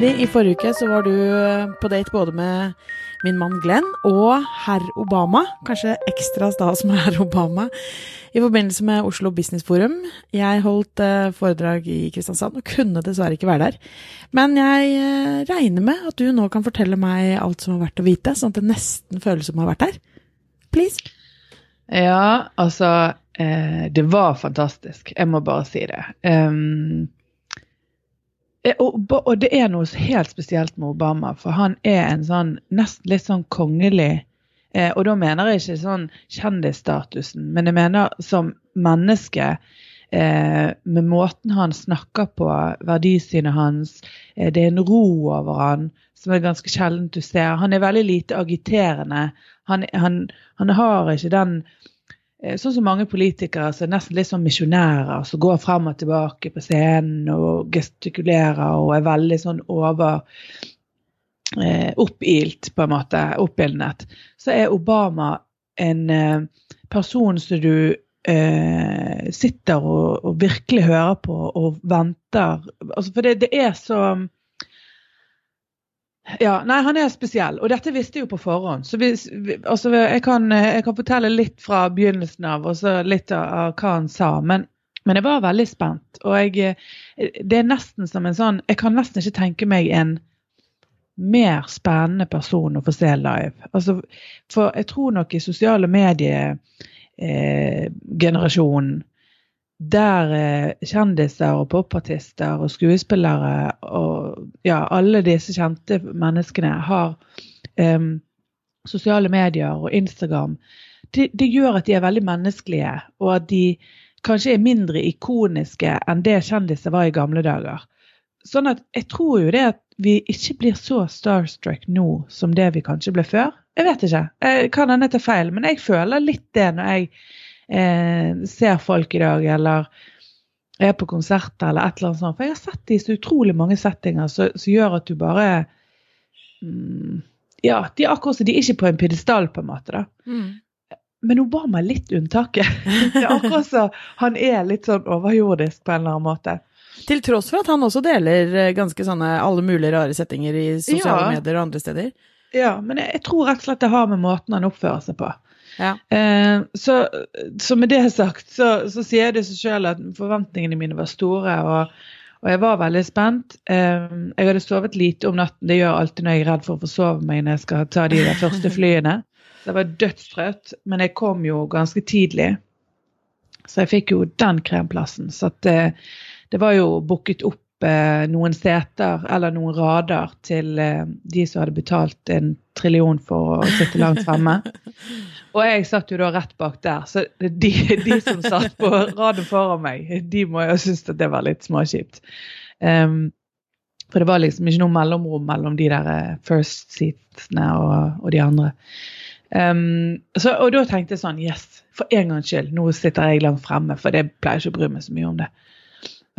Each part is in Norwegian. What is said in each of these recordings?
Mary, i forrige uke så var du eh, på date både med min mann Glenn og herr Obama. Kanskje ekstra stas med herr Obama. I forbindelse med Oslo Business Forum. Jeg holdt eh, foredrag i Kristiansand og kunne dessverre ikke være der. Men jeg eh, regner med at du nå kan fortelle meg alt som har vært å vite, sånn at det nesten føles som å ha vært der. Please. Ja, altså Det var fantastisk. Jeg må bare si det. Um, og, og, det er noe helt spesielt med Obama, for han er en sånn nesten litt sånn kongelig eh, Og da mener jeg ikke sånn kjendisstatusen, men jeg mener som menneske. Eh, med måten han snakker på, verdisynet hans. Eh, det er en ro over han som er ganske sjeldent du ser. Han er veldig lite agiterende. Han, han, han har ikke den Eh, sånn som mange politikere som er nesten litt sånn misjonærer, som går frem og tilbake på scenen og gestikulerer og er veldig sånn over eh, Oppilt, på en måte. Oppildnet. Så er Obama en eh, person som du eh, sitter og, og, virkelig hører på og venter altså For det, det er så ja, nei, han er spesiell, og dette visste jeg jo på forhånd. Så hvis, altså, jeg, kan, jeg, kan, fortelle litt fra begynnelsen av, og så litt av, hva han sa. Men, men, jeg var veldig spent. Og jeg, det er nesten som en sånn Jeg kan nesten ikke tenke meg en mer spennende person å få se live. Altså, for jeg tror nok i sosiale medier-generasjonen eh, der eh, kjendiser og popartister og skuespillere og ja, alle disse kjente menneskene har eh, sosiale medier og Instagram, det, det, gjør at de er veldig menneskelige, og at de kanskje er mindre ikoniske enn det kjendiser var i gamle dager. Sånn at jeg tror jo det at vi ikke blir så starstruck nå som det vi kanskje ble før. Jeg vet ikke. Jeg kan hende ta feil, men jeg føler litt det når jeg eh, ser folk i dag, eller er på konserter eller et eller annet sånt. For jeg har sett det i så utrolig mange settinger som gjør at du bare mm, Ja, de er akkurat som de er ikke på en pidestall, på en måte. da. Mm. Men Obama er litt unntaket. det er akkurat som han er litt sånn overjordisk på en eller annen måte. Til tross for at han også deler eh, ganske sånne alle mulige rare settinger i sosiale ja. medier og andre steder. Ja, men jeg, jeg tror rett og slett det har med måten han oppfører seg på. Ja. Eh, så, så, med det sagt så, så sier det seg sjøl at forventningene mine var store. og, og jeg var veldig spent. Eh, jeg hadde sovet lite om natten. Det gjør alltid når jeg er redd for å forsove meg når jeg skal ta de første flyene. Så jeg var dødstrøtt, men jeg kom jo ganske tidlig. Så jeg fikk jo den kremplassen. Så at, eh, det var jo booket opp noen seter eller noen rader til eh, de som hadde betalt en trillion for å sitte langt fremme. Og jeg satt jo da rett bak der, så de, de som satt på raden foran meg, de må jo synes at det var litt småkjipt. Um, for det var liksom ikke noe mellomrom mellom de der eh, first seatsene og, og de andre. Um, så, og da tenkte jeg sånn Yes, for en gangs skyld, nå sitter jeg langt fremme, for det pleier ikke å bry meg så mye om det.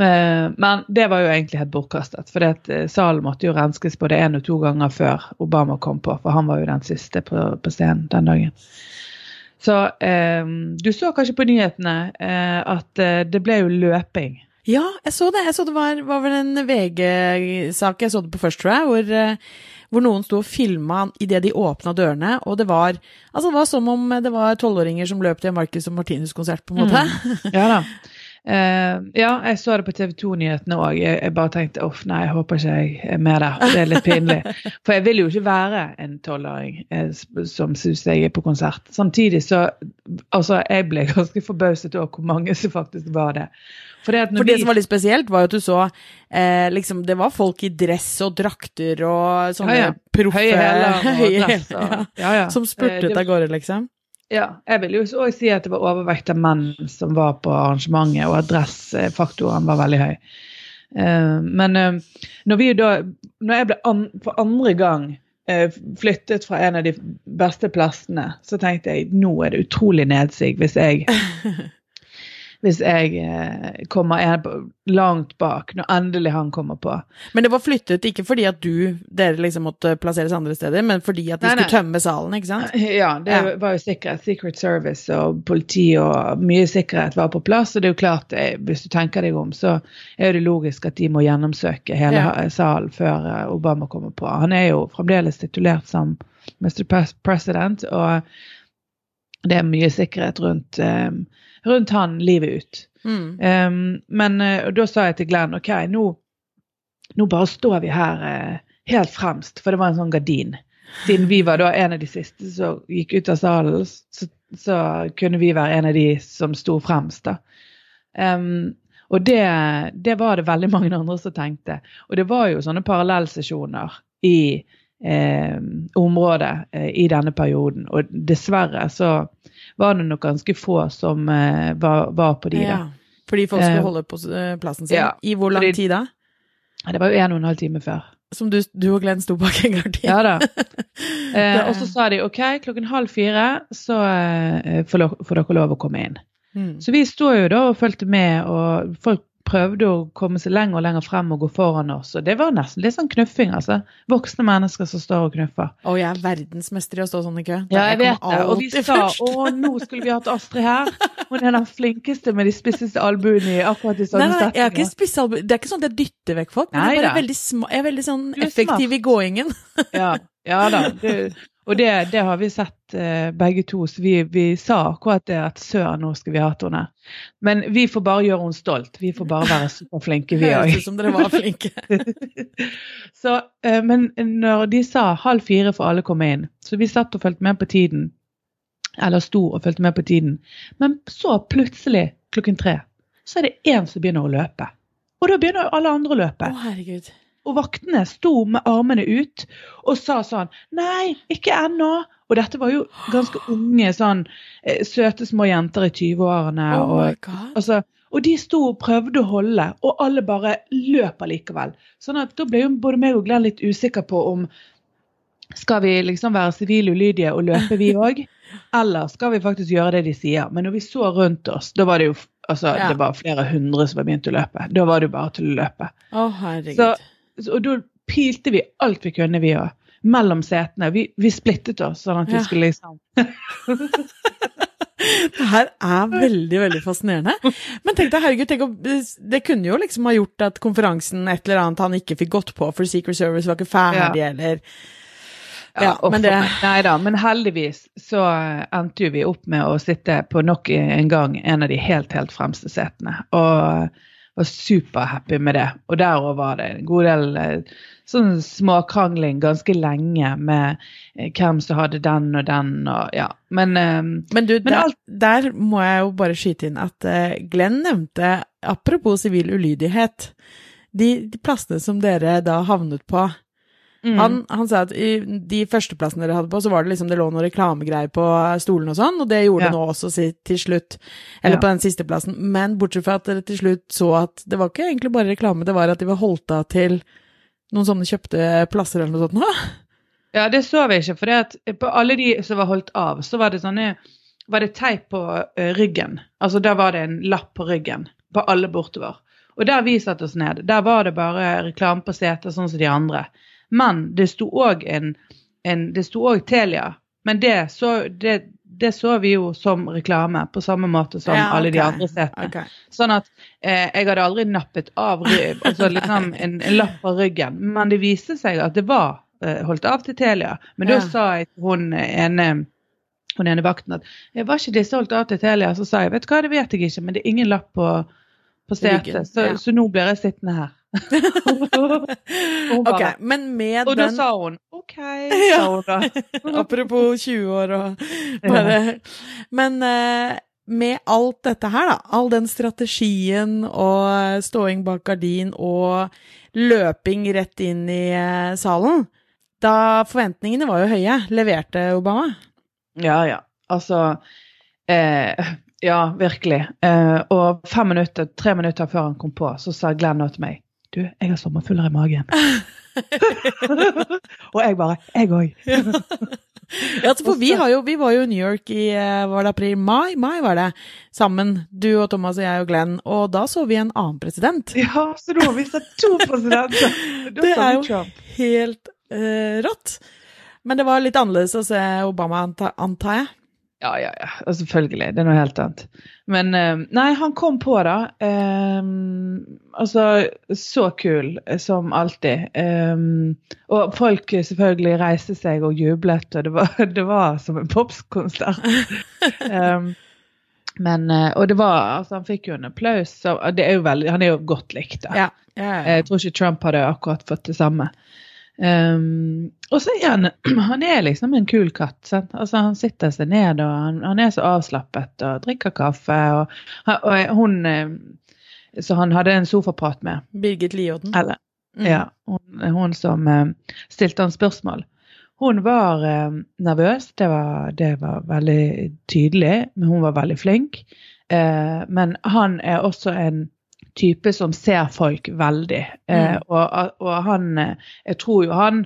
Eh, men det var jo egentlig helt bortkastet. For eh, salen måtte jo renskes både én og to ganger før Obama kom på, for han var jo den siste på, på scenen den dagen. Så eh, du så kanskje på nyhetene eh, at eh, det ble jo løping. Ja, jeg så det. Jeg så det var, var vel en VG-sak jeg så det på først, tror jeg, hvor, hvor noen sto og filma idet de åpna dørene, og det var altså det var som om det var tolvåringer som løp til en Marcus og Martinus-konsert, på en måte. Mm. Ja da. Uh, ja, jeg så det på TV 2-nyhetene òg. Jeg, jeg, bare tenkte uff, nei, jeg håper ikke jeg er med der. Det er litt pinlig. For jeg vil jo ikke være en tolvåring eh, som syns jeg er på konsert. Samtidig så Altså, jeg ble ganske forbauset over hvor mange som faktisk var det. For det, For det vi... som var litt spesielt, var jo at du så eh, liksom, Det var folk i dress og drakter og sånne ja, ja. proffe Høye hæler og dress. Og, ja, ja. Som spurtet av gårde, liksom. Ja, jeg vil jo også si at det var overvekt av menn som var på arrangementet, og at dressfaktoren var veldig høy. Uh, men uh, når, da, når jeg ble an, for andre gang uh, flyttet fra en av de beste plassene, så tenkte jeg nå er det utrolig nedsig hvis jeg hvis jeg eh, kommer langt bak, når endelig han kommer på. Men det var flyttet ikke fordi at du, dere liksom måtte plasseres andre steder, men fordi at de nei, skulle nei. tømme salen, ikke sant? Ja, det ja. var jo sikkerhet. Secret Service og politi og mye sikkerhet var på plass. Og det er jo klart, eh, hvis du tenker deg om, så er det logisk at de må gjennomsøke hele ja. salen før eh, Obama kommer på. Han er jo fremdeles titulert som Mr. President, og det er mye sikkerhet rundt um, rundt han livet ut. Mm. Um, men uh, da sa jeg til Glenn OK, nå, nå bare står vi her uh, helt fremst, for det var en sånn gardin. Siden vi var da en av de siste som gikk ut av salen, så, så kunne vi være en av de som sto fremst. da. Um, og det, det, var det veldig mange andre som tenkte. Og det var jo sånne parallellsesjoner i eh, området eh, i denne perioden. Og dessverre så var det nok ganske få som eh, var, var, på de. Ja, da. Fordi folk skulle uh, holde på uh, plassen sin? Ja, I hvor lang fordi, tid da? Det var jo en og en halv time før. Som du, du og Glenn sto bak en gang til? Ja da. og så sa de OK, klokken halv fire så får, får dere lov å komme inn. Mm. Så vi sto jo da og fulgte med, og folk prøvde å komme seg lenger og lenger frem og gå foran oss. Og det var nesten litt sånn knuffing, altså. Voksne mennesker som står og knuffer. Å, jeg er verdensmester i å stå sånn i kø. Ja, jeg, jeg vet det. Og vi sa å, nå skulle vi hatt Astrid her. Hun er den flinkeste med de spisseste albuene i akkurat i sånne settinger. Jeg har ikke spisse albuer. Det er ikke sånn at jeg dytter vekk folk, men Nei, jeg, er veldig jeg er veldig sånn effektiv i gåingen. ja, ja da. Du, og det, det, har vi sett eh, begge to, så vi, vi, sa akkurat det at søren, nå skal vi hate henne. Men vi får bare gjøre henne stolt. Vi får bare være superflinke, vi òg. Høres ut som dere var flinke. så, eh, men når de sa halv fire får alle komme inn, så vi satt og fulgte med på tiden. Eller sto og fulgte med på tiden. Men så plutselig, klokken tre, så er det én som begynner å løpe. Og da begynner alle andre å løpe. Å, herregud. Og vaktene sto med armene ut og sa sånn Nei, ikke ennå. Og dette var jo ganske unge, sånn eh, søte små jenter i 20-årene. Oh og, altså, og de sto og prøvde å holde, og alle bare løp allikevel. Sånn at da ble jo både meg og Glenn litt usikker på om skal vi liksom være sivile ulydige og løpe, vi òg? Eller skal vi faktisk gjøre det de sier? Men når vi så rundt oss, da var det jo altså, ja. det var flere hundre som var begynt å løpe. Da var det jo bare til å løpe. Oh, herregud. Så og da pilte vi alt vi kunne, vi òg. Mellom setene. Vi, vi, splittet oss sånn at vi ja. skulle liksom Det her er veldig, veldig fascinerende. Men tenk deg, herregud, tenk om, det kunne jo liksom ha gjort at konferansen et eller annet han ikke fikk gått på, for Secret Service var ikke ferdig, ja. eller ja, ja men det Nei da, men heldigvis så endte jo vi opp med å sitte på nok en gang en av de helt, helt fremste setene. Og var superhappy med det. Og derover var det en god del eh, sånn småkrangling ganske lenge med eh, hvem som hadde den og den og ja. Men, eh, men du, men der, alt... der, må jeg jo bare skyte inn at uh, Glenn nevnte, apropos sivil ulydighet, de, de plassene som dere da havnet på. Mm. Han, han, sa at i de førsteplassene dere hadde på, så var det liksom det lå noen reklamegreier på stolen og sånn, og det gjorde ja. det nå også til slutt. Eller ja. på den siste plassen. Men bortsett fra at dere til slutt så at det var ikke egentlig bare reklame, det var at de var holdt av til noen sånne kjøpte plasser eller noe sånt. Nå. Ja, det så vi ikke, for på alle de som var holdt av, så var det sånne var det teip på uh, ryggen. Altså da var det en lapp på ryggen på alle bortover. Og der vi satte oss ned, der var det bare reklame på setet, sånn som de andre. Men det sto òg en, en, Det sto òg Telia. Men det så, det, det så, vi jo som reklame, på samme måte som ja, okay. alle de andre setene. Okay. Sånn at eh, jeg hadde aldri nappet av altså liksom en, en, lapp fra ryggen. Men det viste seg at det var eh, holdt av til Telia. Men ja. da sa jeg til hun ene hun ene vakten at jeg var ikke disse holdt av til Telia? Så sa jeg vet du hva, det vet jeg ikke, men det er ingen lapp på, på setet. Så, ja. så nå blir jeg sittende her. Ok, men med og den Og da sa hun OK, sa hun da. Apropos 20 år og bare Men uh, med alt dette her, da, all den strategien og ståing bak gardin og løping rett inn i uh, salen, da forventningene var jo høye, leverte Obama? Ja, ja. Altså eh, Ja, virkelig. Eh, og fem minutter, tre minutter før han kom på, så sa Glenn nå til meg du, jeg har sommerfugler i magen. og jeg bare Jeg òg. ja, for vi, jo, vi, var jo i New York i eh, var det april, mai, mai var det, sammen. Du og Thomas og jeg og Glenn. Og da så vi en annen president. Ja, så da har vi sett to presidenter! det er jo helt uh, rått. Men det var litt annerledes å se Obama, antar jeg? Ja, ja, ja. Selvfølgelig. Det er noe helt annet. Men uh, Nei, han kom på, da. Um, altså, så kul som alltid. Um, og folk selvfølgelig reiste seg og jublet, og det var, det var som en popskonsert. um, men, og det var Altså, han fikk jo en applaus. Så, det er jo veldig, han er jo godt likt, da. Ja, ja, ja. Jeg tror ikke Trump hadde akkurat fått det samme. Um, og så er han han er liksom en kul katt. Sant? Altså Han sitter seg ned, og han, han, er så avslappet og drikker kaffe. Og, og hun eh, Så han hadde en sofaprat med. Birgit Lioden. Eller, mm. Ja. Hun, hun som uh, stilte han spørsmål. Hun var uh, nervøs, det var, det var, veldig tydelig, men hun var veldig flink. Uh, men han er også en type som ser folk veldig. Eh, mm. og, og, han Jeg tror jo han,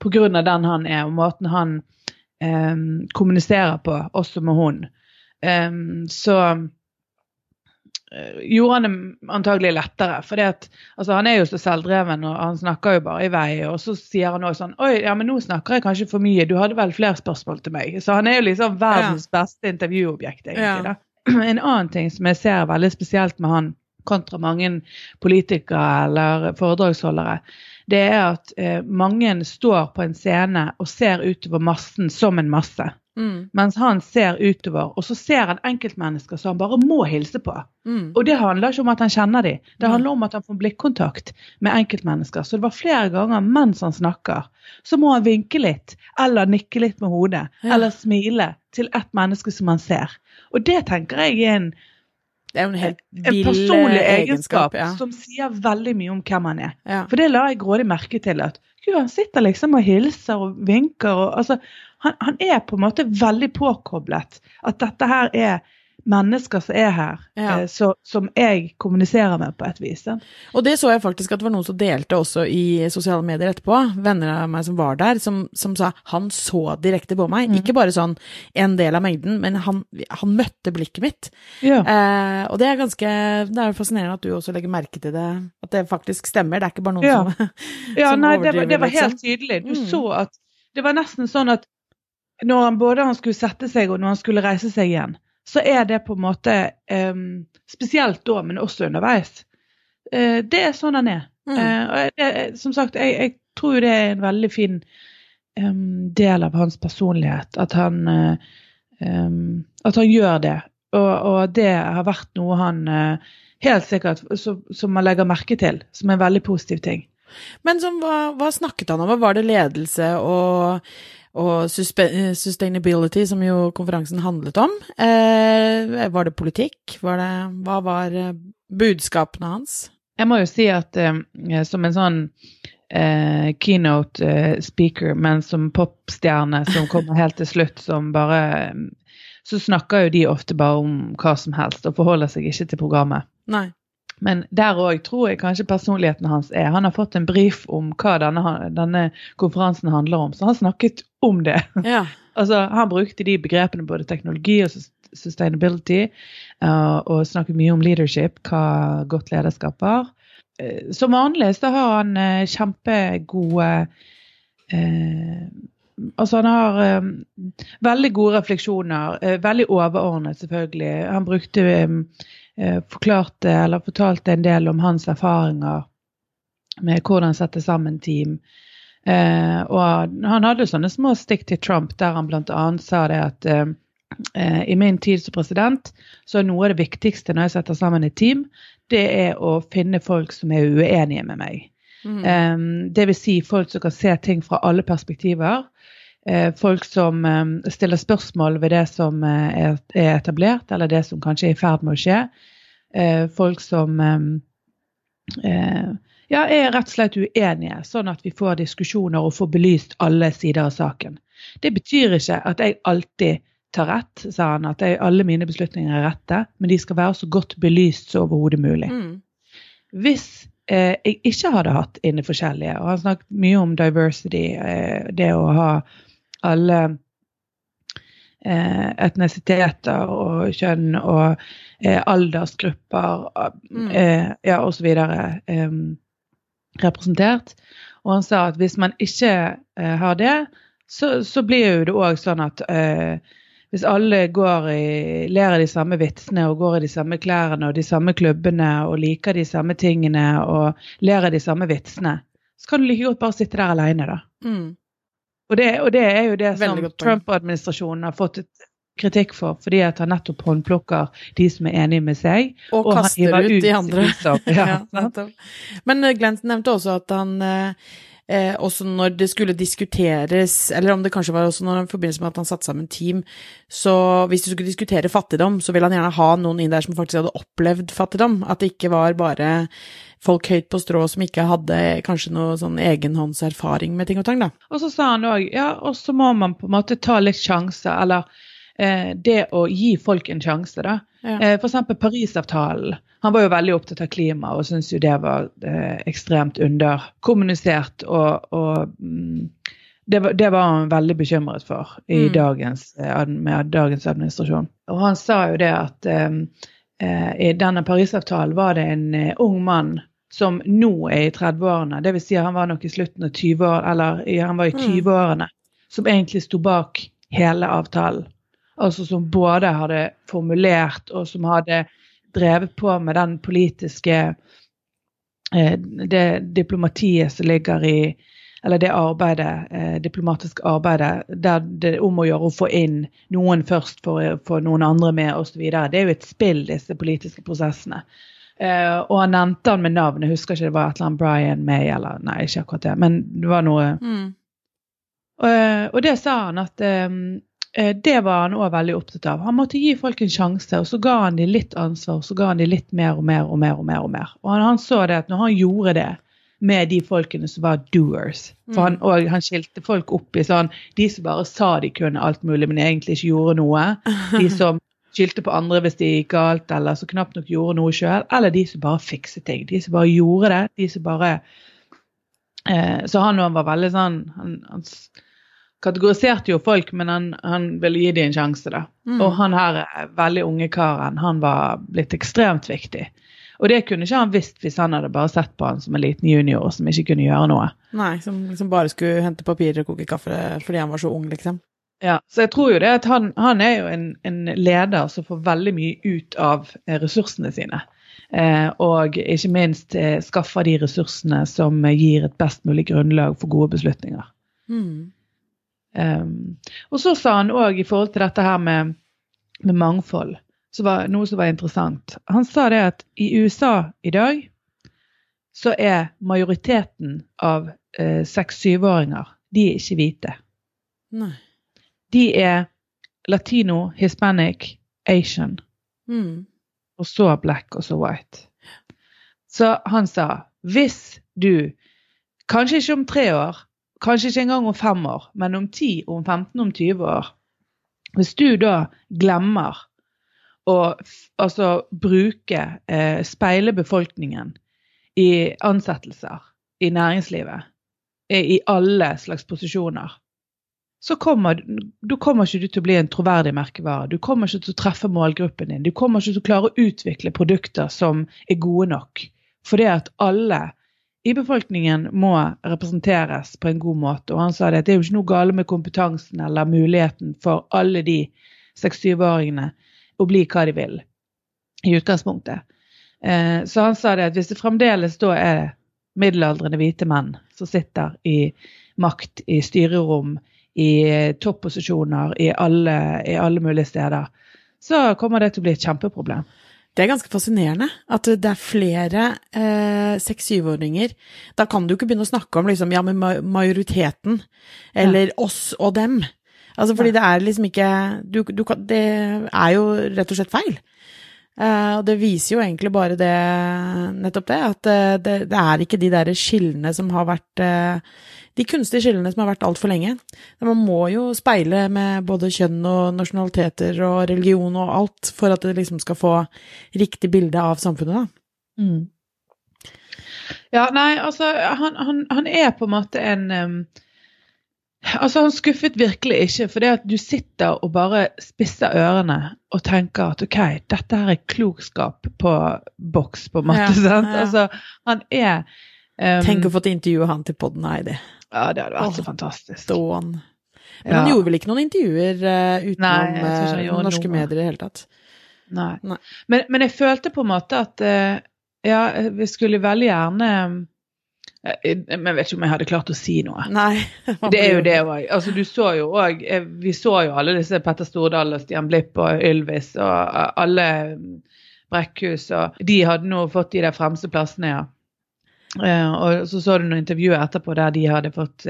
på grunn av den han er, og måten han eh, kommuniserer på, også med hun, eh, så gjorde han det antagelig lettere. For altså, han er jo så selvdreven, og han snakker jo bare i vei. Og så sier han også sånn Oi, ja, men nå snakker jeg kanskje for mye. Du hadde vel flere spørsmål til meg. Så han er jo liksom verdens beste intervjuobjekt, egentlig. Ja. En annen ting som jeg ser veldig spesielt med han, kontra mange politikere eller foredragsholdere, det er at eh, mange står på en scene og ser utover massen som en masse. Mm. Mens han ser utover, og så ser han enkeltmennesker som han bare må hilse på. Mm. Og det handler ikke om at han kjenner dem, det handler om at han får blikkontakt med enkeltmennesker. Så det var flere ganger mens han snakker, så må han vinke litt, eller nikke litt med hodet, ja. eller smile til et menneske som han ser. Og det tenker jeg er en det er jo en helt vill personlig egenskap, ja. som sier veldig mye om hvem han er. Ja. For det la jeg grådig merke til. at Gud, han sitter liksom og hilser og vinker. Og, altså, han, han, er på en måte veldig påkoblet. At dette her er mennesker som er her, ja. eh, så, som jeg kommuniserer med på et vis. Ja. Og det så jeg faktisk at det var noen som delte også i sosiale medier etterpå, venner av meg som var der, som, som sa han så direkte på meg. Mm. Ikke bare sånn en del av mengden, men han, han møtte blikket mitt. Ja. Eh, og det er ganske Det er fascinerende at du også legger merke til det, at det faktisk stemmer. Det er ikke bare noen som, ja, som nei, overdriver. Det var, det var helt tydelig. Du mm. så at det var nesten sånn at når han både han skulle sette seg og når han skulle reise seg igjen, så er det på en måte um, Spesielt da, men også underveis. Uh, det er sånn han er. Mm. Uh, det, som sagt, jeg, jeg, tror det er en veldig fin um, del av hans personlighet at han, uh, um, at han gjør det. Og, og, det har vært noe han helt sikkert så, som man legger merke til, som er en veldig positiv ting. Men som, hva, hva snakket han om? Var det ledelse og og sustainability, som jo konferansen handlet om. Eh, var det politikk? Var det, hva var eh, budskapene hans? Jeg må jo si at eh, som en sånn eh, keynote eh, speaker, men som popstjerne som kommer helt til slutt, som bare eh, Så snakker jo de ofte bare om hva som helst og forholder seg ikke til programmet. Nei. Men der òg tror jeg kanskje personligheten hans er. Han har fått en brief om hva denne, denne konferansen handler om, så han snakket om det. Ja. altså, han brukte de begrepene både teknologi og sustainability, uh, og snakket mye om leadership, hva godt lederskap var. Uh, som vanlig så har han uh, kjempegode Altså han har um, veldig gode refleksjoner, veldig overordnet selvfølgelig. Han brukte um, uh, forklarte eller fortalte en del om hans erfaringer med hvordan sette sammen team. Uh, og han hadde sånne små stikk til Trump der han bl.a. sa det at eh, eh, i min tid som president så er noe av det viktigste når jeg setter sammen et team, det er å finne folk som er uenige med meg. Mm. Um, det vil si folk som kan se ting fra alle perspektiver. Uh, folk som um, stiller spørsmål ved det som uh, er, er, etablert, eller det som kanskje er i ferd med å skje. Eh, folk som eh, ja, er rett og slett uenige, sånn at vi får diskusjoner og får belyst alle sider av saken. Det betyr ikke at jeg alltid tar rett, sa han, at jeg, alle mine beslutninger er rette, men de skal være så godt belyst som overhodet mulig. Mm. Hvis eh, jeg ikke hadde hatt inne forskjellige, og han snakket mye om diversity, eh, det å ha alle eh, etnisiteter og kjønn og eh, aldersgrupper mm. eh, ja, osv. Eh, representert. Og han sa at hvis man ikke eh, har det, så, så, blir jo det òg sånn at eh, hvis alle går i, ler av de samme vitsene og går i de samme klærne og de samme klubbene og liker de samme tingene og ler av de samme vitsene, så kan du like godt bare sitte der alene, da. Mm. Og, det, og, det, er jo det som Trump-administrasjonen har fått kritikk for, fordi at han nettopp håndplukker de som er enige med seg. Og, og kaster ut, ut de andre. ja, ja, Men eh, Glenn nevnte også at han eh, eh, også når det skulle diskuteres, eller om det kanskje var også når, i forbindelse med at han satte sammen team, så hvis du skulle diskutere fattigdom, så ville han gjerne ha noen inn der som faktisk hadde opplevd fattigdom. At det ikke var bare folk høyt på strå som ikke hadde kanskje noe sånn egenhåndserfaring med ting og tang, da. Og så sa han òg, ja, og så må man på en måte ta litt sjanse, eller eh, det å gi folk en sjanse, da. Ja. Eh, F.eks. Parisavtalen. Han var jo veldig opptatt av klima og syntes jo det var eh, ekstremt underkommunisert. Og, og mm, det, var, det, var, han veldig bekymret for i mm. dagens, eh, med dagens administrasjon. Og han sa jo det at eh, eh i denne Parisavtalen var det en eh, ung mann som nå er i 30-årene, dvs. Si han var nok i slutten av 20-årene, eller han var i 20-årene, mm. som egentlig sto bak hele avtalen. Altså som både hadde formulert og som hadde drevet på med den politiske eh, Det diplomatiet som ligger i Eller det arbeidet, eh, diplomatiske arbeidet der det er om å gjøre å få inn noen først for få noen andre med osv. Det er jo et spill, disse politiske prosessene. Uh, og han nevnte han med navn. Jeg husker ikke det var et eller annet Brian May eller Nei, ikke akkurat det, men det var noe mm. uh, Og det sa han at Eh, det var han òg veldig opptatt av. Han måtte gi folk en sjanse, og så ga han dem litt ansvar. og Så ga han dem litt mer og mer og mer. Og mer og mer. Og han, han så det at når han gjorde det med de folkene som var doers For han, mm. og han skilte folk opp i sånn De som bare sa de kunne alt mulig, men egentlig ikke gjorde noe. De som skyldte på andre hvis de gikk galt, eller så knapt nok gjorde noe sjøl. Eller de som bare fikset ting. De som bare gjorde det. De som bare eh, Så han var veldig sånn han, han kategoriserte jo folk, men han, han ville gi dem en sjanse, da. Mm. Og han her veldig unge karen, han var blitt ekstremt viktig. Og det kunne ikke han visst hvis han hadde bare sett på han som en liten junior som ikke kunne gjøre noe. Nei, som, som bare skulle hente papirer og koke kaffe fordi han var så ung, liksom. Ja, så jeg tror jo det at han, han er jo en, en, leder som får veldig mye ut av eh, ressursene sine. Eh, og ikke minst eh, skaffer de ressursene som gir et best mulig grunnlag for gode beslutninger. Mm. Um, og så sa han òg i forhold til dette her med, med mangfold, var, noe som var interessant. Han sa det at i USA i dag så er majoriteten av eh, seks-syvåringer de er ikke hvite. Nei. De er latino, hispanic, asian. Mm. Og så black og så white. Så han sa hvis du, kanskje ikke om tre år, Kanskje ikke engang om fem år, men om ti, om 15, om 20 år. Hvis du da glemmer å altså, bruke, eh, speile befolkningen i ansettelser i næringslivet, i alle slags posisjoner, så kommer, du kommer ikke du til å bli en troverdig merkevare. Du kommer ikke til å treffe målgruppen din. Du kommer ikke til å klare å utvikle produkter som er gode nok. Fordi at alle i befolkningen må representeres på en god måte. Og han sa det at det er jo ikke noe gale med kompetansen eller muligheten for alle de 26-åringene å bli hva de vil, i utgangspunktet. Eh, så han sa det at hvis det fremdeles da er middelaldrende hvite menn som sitter i makt, i styrerom, i topposisjoner i alle, i alle mulige steder, så kommer det til å bli et kjempeproblem. Det er ganske fascinerende at det er flere eh, seks-syvåringer. Da kan du ikke begynne å snakke om liksom, ja, med majoriteten, eller ja. oss og dem. Altså, fordi ja. det er liksom ikke du, du, Det er jo rett og slett feil. Uh, og det viser jo egentlig bare det, nettopp det, at uh, det, det, er ikke de der skillene som har vært uh, De kunstige skillene som har vært altfor lenge. Man må jo speile med både kjønn og nasjonaliteter og religion og alt for at det liksom skal få riktig bilde av samfunnet, da. Mm. Ja, nei, altså han, han, han, er på en måte en um Altså, Han skuffet virkelig ikke. For det at du sitter og bare spisser ørene og tenker at OK, dette her er klokskap på boks, på en måte. Ja, sant? Ja. Altså, han er um, Tenk å få intervjue han til poden, Heidi. Ja, det hadde vært oh, så fantastisk. Ståen. Men ja. han gjorde vel ikke noen intervjuer uh, utenom Nei, uh, norske noe. medier i det hele tatt? Nei. Nei. Men, men, jeg følte på en måte at uh, ja, vi skulle veldig gjerne Eh, men jeg vet ikke om jeg hadde klart å si noe. Nei. Det er jo det òg. Altså, du så jo òg eh, Vi så jo alle disse Petter Stordal og Stian Blipp og Ylvis og eh, alle Brekkhus og De hadde nå fått de der fremste plassene, ja. Og så så du noen intervjuer etterpå der de hadde fått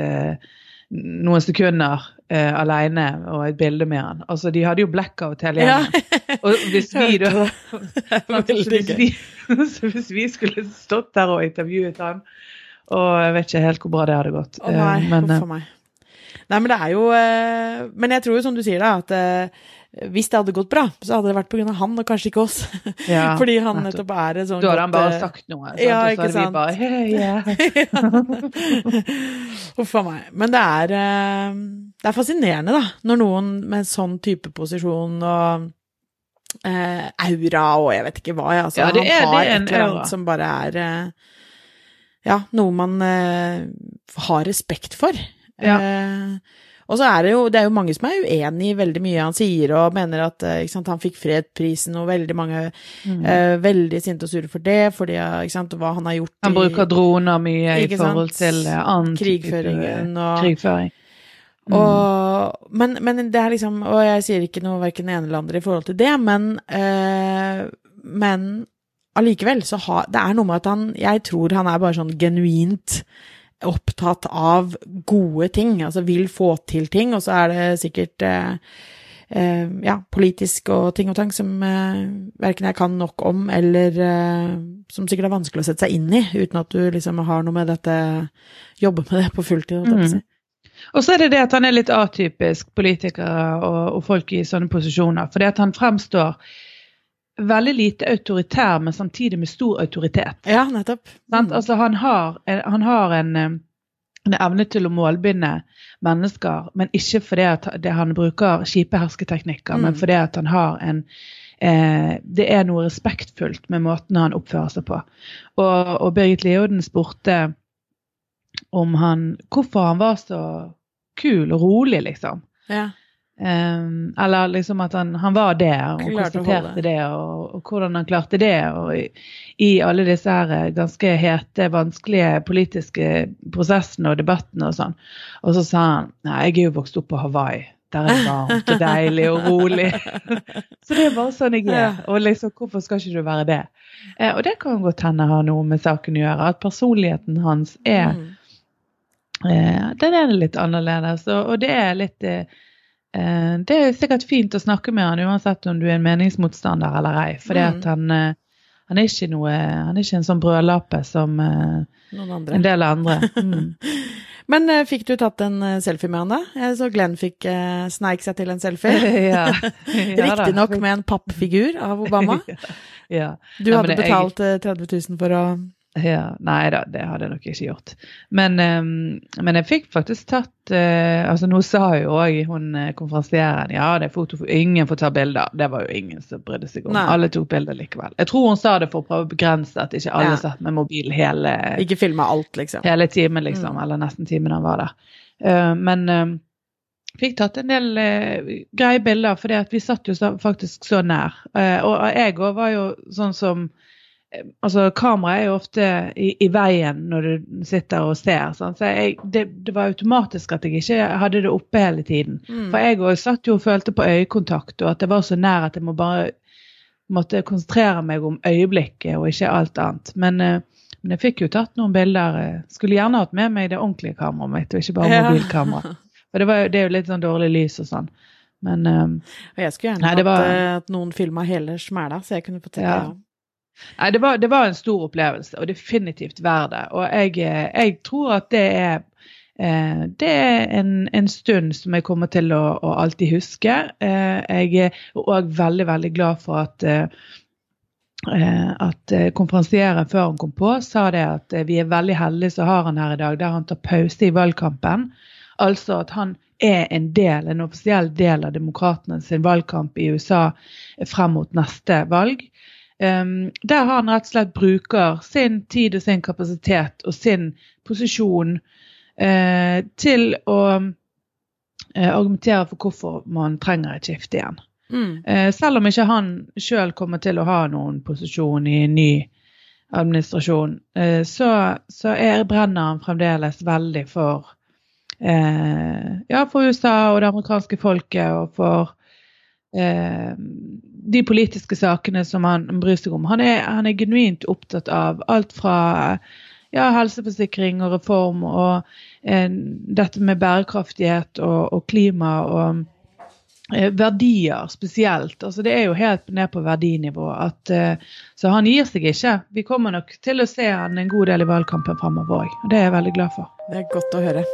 noen sekunder uh, alene og et bilde med han. Altså, de hadde jo blackout hele gjengen. Ja. og hvis vi da hvis vi, hvis vi skulle stått der og intervjuet han og jeg vet ikke helt hvor bra det hadde gått. Å nei, eh, men, for eh, meg. Nei, men det er jo eh, Men jeg tror jo, som du sier, da, at hvis det hadde gått bra, så hadde det vært pga. han og kanskje ikke oss. Ja, Fordi han nettopp er en sånn Da har han bare sagt noe, sant? Ja, ikke sant? vi bare hey, yeah. Huff a meg. Men det er, det er fascinerende, da, når noen med sånn type posisjon og eh, aura og jeg vet ikke hva, jeg, altså, ja, det er, han har det er et eller annet som bare er eh, ja, noe man eh, har respekt for. Ja. Eh, og så er det jo det er jo mange som er uenig i veldig mye han sier, og mener at eh, sant, han fikk fredprisen, og veldig mange mm. uh, veldig sinte og sure for det, fordi sant, hva han har gjort Han bruker droner mye i forhold til annen krigføringen og krigføring. Mm. Og, men, men, det er liksom Og jeg sier ikke noe verken ene eller andre i forhold til det, men, uh, men allikevel så har Det er noe med at han Jeg tror han er bare sånn genuint opptatt av gode ting, altså vil få til ting, og så er det sikkert eh, eh, ja, politisk og ting og tang som eh, verken jeg kan nok om, eller eh, som sikkert er vanskelig å sette seg inn i, uten at du liksom har noe med dette Jobber med det på fulltid. Mm. Og så er det det at han er litt atypisk politiker og, og folk i sånne posisjoner. Fordi at han fremstår veldig lite autoritær, men samtidig med stor autoritet. Ja, nettopp. Mm. Altså, han har, han har en, eh, en, evne til å målbinde mennesker, men ikke fordi at det, han bruker kjipe hersketeknikker, mm. men fordi at han har en eh, Det er noe respektfullt med måten han oppfører seg på. Og, og Birgit Leoden spurte om han Hvorfor han var så kul og rolig, liksom. Ja. Um, eller liksom at han, han var det og konstaterte det, og, og, hvordan han klarte det. Og i, i, alle disse her eh, ganske hete, vanskelige politiske prosessene og debattene og sånn. Og så sa han nei, jeg er jo vokst opp på Hawaii. Der er det varmt og deilig og rolig. så det er bare sånn jeg er. Og liksom, hvorfor skal ikke du være det? Eh, og det kan godt hende har noe med saken å gjøre. At personligheten hans er mm. eh, Den er litt annerledes, og, og det er litt Eh, det er sikkert fint å snakke med han uansett om du er en meningsmotstander eller ei. For mm. han, eh, han, er ikke noe, han er ikke en sånn brødlape som eh, en del andre. Mm. Men fikk du tatt en selfie med han da? Jeg så Glenn fikk eh, sneik seg til en selfie. ja. ja Riktignok med en pappfigur av Obama. ja. Du ja, hadde betalt jeg... 30 000 for å ja, nei da, det hadde jeg nok ikke gjort. Men, um, men jeg fikk faktisk tatt uh, altså Nå sa jo òg hun uh, konferansieren ja, det er foto for ingen får ta bilder. Det var jo ingen som brydde seg om. Nei. Alle tok bilder likevel. Jeg tror hun sa det for å prøve å begrense at ikke alle ja. satt med mobil hele Ikke filma alt, liksom. Hele timen, liksom. Mm. Eller nesten timen han var der. Uh, men um, fikk tatt en del uh, greie bilder, for vi satt jo så, faktisk så nær. Og jeg òg var jo sånn som altså Kamera er jo ofte i, i, veien når du sitter og ser. Sånn. Så jeg, det, det, var automatisk at jeg ikke hadde det oppe hele tiden. Mm. For jeg òg satt jo og følte på øyekontakt, og at det var så nær at jeg må bare måtte konsentrere meg om øyeblikket og ikke alt annet. Men, uh, men jeg fikk jo tatt noen bilder. Skulle gjerne hatt med meg det ordentlige kameraet mitt, og ikke bare ja. mobilkamera. For det, var, det, er jo litt sånn dårlig lys og sånn. Men um, Jeg skulle gjerne nei, hatt var, at noen filma hele smæla, så jeg kunne fått se ja. Nei, det var, det var, en stor opplevelse, og definitivt verdt det. Og jeg, jeg, tror at det er eh, det er en, en, stund som jeg kommer til å, å alltid huske. Eh, jeg er òg veldig, veldig glad for at eh, at konferansieren før han kom på, sa det at vi er veldig heldige som har han her i dag, der han tar pause i valgkampen. Altså at han er en del, en offisiell del av demokratene sin valgkamp i USA frem mot neste valg. Um, der han rett og slett bruker sin tid og sin kapasitet og sin posisjon uh, til å uh, argumentere for hvorfor man trenger et skifte igjen. Mm. Uh, selv om ikke han sjøl kommer til å ha noen posisjon i en ny administrasjon, så, så er, brenner han fremdeles veldig for ja, for USA og det amerikanske folket og for de politiske sakene som han bryr seg om. Han er, han er genuint opptatt av alt fra ja, helseforsikring og reform og eh, dette med bærekraftighet og, og klima og eh, verdier spesielt. Altså, det er jo helt ned på verdinivå. At, eh, så han gir seg ikke. Vi kommer nok til å se han en god del i valgkampen fremover òg. Det er jeg veldig glad for. Det er godt å høre.